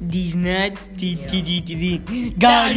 These nuts. Got.